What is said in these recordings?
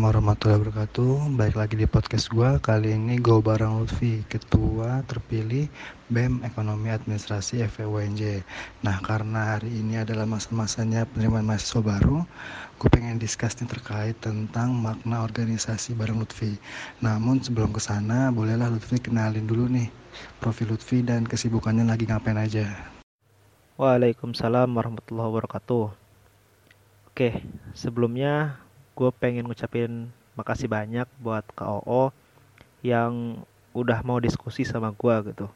Assalamualaikum warahmatullahi wabarakatuh. Baik lagi di podcast gue Kali ini gue bareng Lutfi Ketua terpilih BEM Ekonomi Administrasi FEUNJ Nah karena hari ini adalah masa-masanya penerimaan mahasiswa baru Gue pengen discuss terkait tentang makna organisasi bareng Lutfi. Namun sebelum ke sana bolehlah Lutfi kenalin dulu nih Profil Lutfi dan kesibukannya lagi ngapain aja. Waalaikumsalam warahmatullahi wabarakatuh. Oke, sebelumnya gue pengen ngucapin makasih banyak buat KOO yang udah mau diskusi sama gue gitu.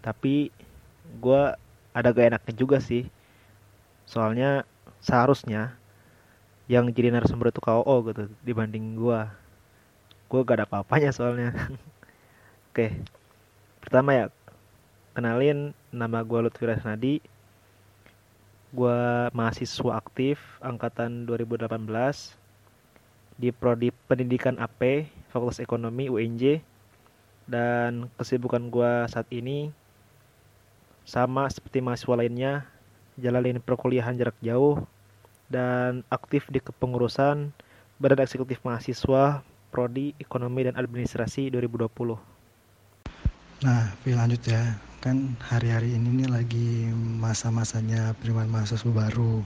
Tapi gue ada gak enaknya juga sih. Soalnya seharusnya yang jadi narasumber itu KOO gitu dibanding gue gue gak ada apa-apanya soalnya. Oke pertama ya kenalin nama gue Lutfi Rasnadi. Gue mahasiswa aktif angkatan 2018 di Prodi Pendidikan AP Fakultas Ekonomi UNJ dan kesibukan gue saat ini sama seperti mahasiswa lainnya jalanin perkuliahan jarak jauh dan aktif di kepengurusan Badan Eksekutif Mahasiswa Prodi Ekonomi dan Administrasi 2020. Nah, lanjut ya kan hari-hari ini nih lagi masa-masanya penerimaan mahasiswa baru.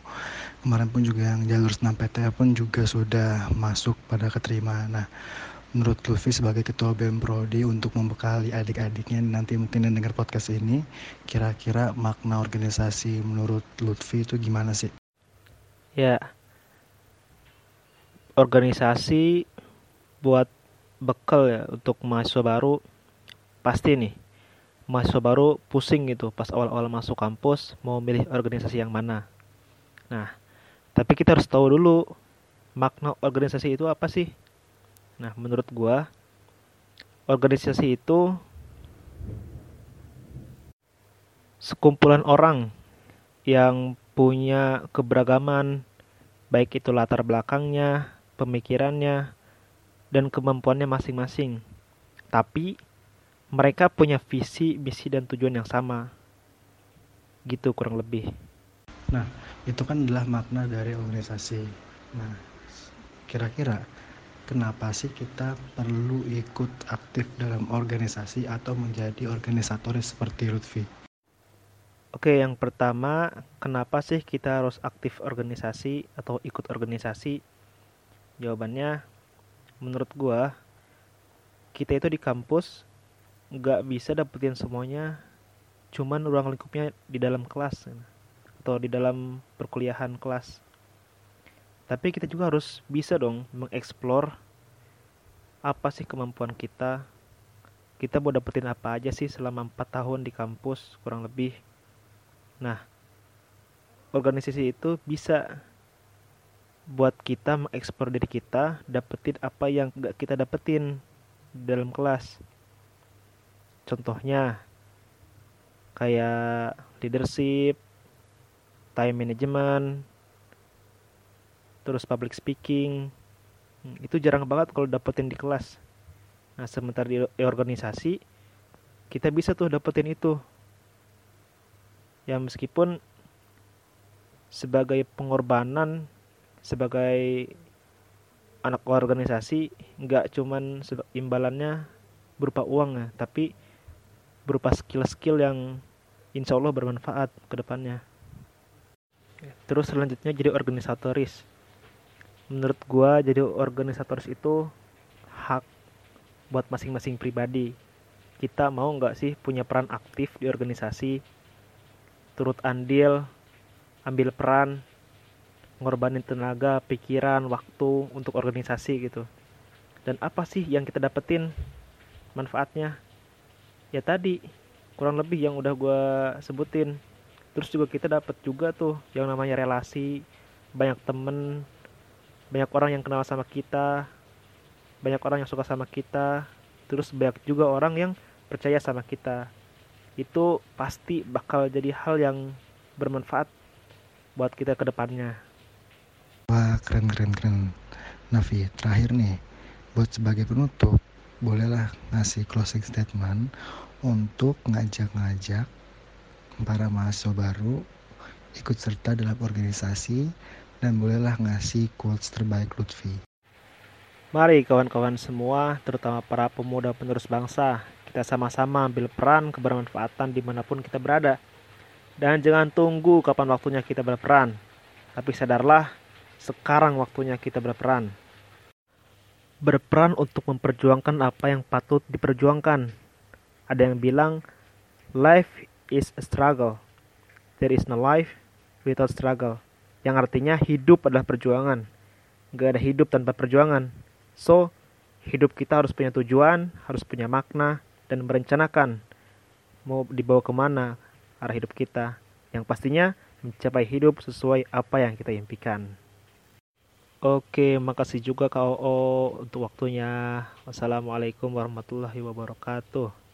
Kemarin pun juga yang jalur senam PT pun juga sudah masuk pada keterima. Nah menurut Lutfi sebagai ketua BEM Prodi untuk membekali adik-adiknya nanti mungkin yang dengar podcast ini kira-kira makna organisasi menurut Lutfi itu gimana sih? Ya organisasi buat bekal ya untuk mahasiswa baru pasti nih mahasiswa baru pusing gitu pas awal-awal masuk kampus mau milih organisasi yang mana. Nah, tapi kita harus tahu dulu makna organisasi itu apa sih? Nah, menurut gua organisasi itu sekumpulan orang yang punya keberagaman baik itu latar belakangnya, pemikirannya, dan kemampuannya masing-masing. Tapi mereka punya visi, misi dan tujuan yang sama. Gitu kurang lebih. Nah, itu kan adalah makna dari organisasi. Nah, kira-kira kenapa sih kita perlu ikut aktif dalam organisasi atau menjadi organisatoris seperti Lutfi? Oke, yang pertama, kenapa sih kita harus aktif organisasi atau ikut organisasi? Jawabannya, menurut gua, kita itu di kampus nggak bisa dapetin semuanya cuman ruang lingkupnya di dalam kelas atau di dalam perkuliahan kelas. Tapi kita juga harus bisa dong mengeksplor apa sih kemampuan kita. Kita mau dapetin apa aja sih selama 4 tahun di kampus kurang lebih. Nah organisasi itu bisa buat kita mengeksplor diri kita dapetin apa yang gak kita dapetin dalam kelas Contohnya kayak leadership, time management, terus public speaking. Hmm, itu jarang banget kalau dapetin di kelas. Nah, sementara di organisasi kita bisa tuh dapetin itu. Ya meskipun sebagai pengorbanan sebagai anak organisasi nggak cuman imbalannya berupa uang ya, tapi berupa skill-skill yang insya Allah bermanfaat ke depannya. Terus selanjutnya jadi organisatoris. Menurut gua jadi organisatoris itu hak buat masing-masing pribadi. Kita mau nggak sih punya peran aktif di organisasi, turut andil, ambil peran, ngorbanin tenaga, pikiran, waktu untuk organisasi gitu. Dan apa sih yang kita dapetin manfaatnya? Ya tadi kurang lebih yang udah gue sebutin. Terus juga kita dapat juga tuh yang namanya relasi banyak temen banyak orang yang kenal sama kita banyak orang yang suka sama kita terus banyak juga orang yang percaya sama kita. Itu pasti bakal jadi hal yang bermanfaat buat kita ke depannya. Wah keren keren keren. Nafi terakhir nih buat sebagai penutup bolehlah ngasih closing statement untuk ngajak-ngajak para mahasiswa baru ikut serta dalam organisasi dan bolehlah ngasih quotes terbaik Lutfi. Mari kawan-kawan semua, terutama para pemuda penerus bangsa, kita sama-sama ambil peran kebermanfaatan di mana pun kita berada. Dan jangan tunggu kapan waktunya kita berperan. Tapi sadarlah, sekarang waktunya kita berperan. Berperan untuk memperjuangkan apa yang patut diperjuangkan. Ada yang bilang, life is a struggle. There is no life without struggle. Yang artinya hidup adalah perjuangan. Gak ada hidup tanpa perjuangan. So, hidup kita harus punya tujuan, harus punya makna, dan merencanakan mau dibawa ke mana arah hidup kita. Yang pastinya mencapai hidup sesuai apa yang kita impikan. Oke, makasih juga Kak Oo untuk waktunya. Wassalamualaikum warahmatullahi wabarakatuh.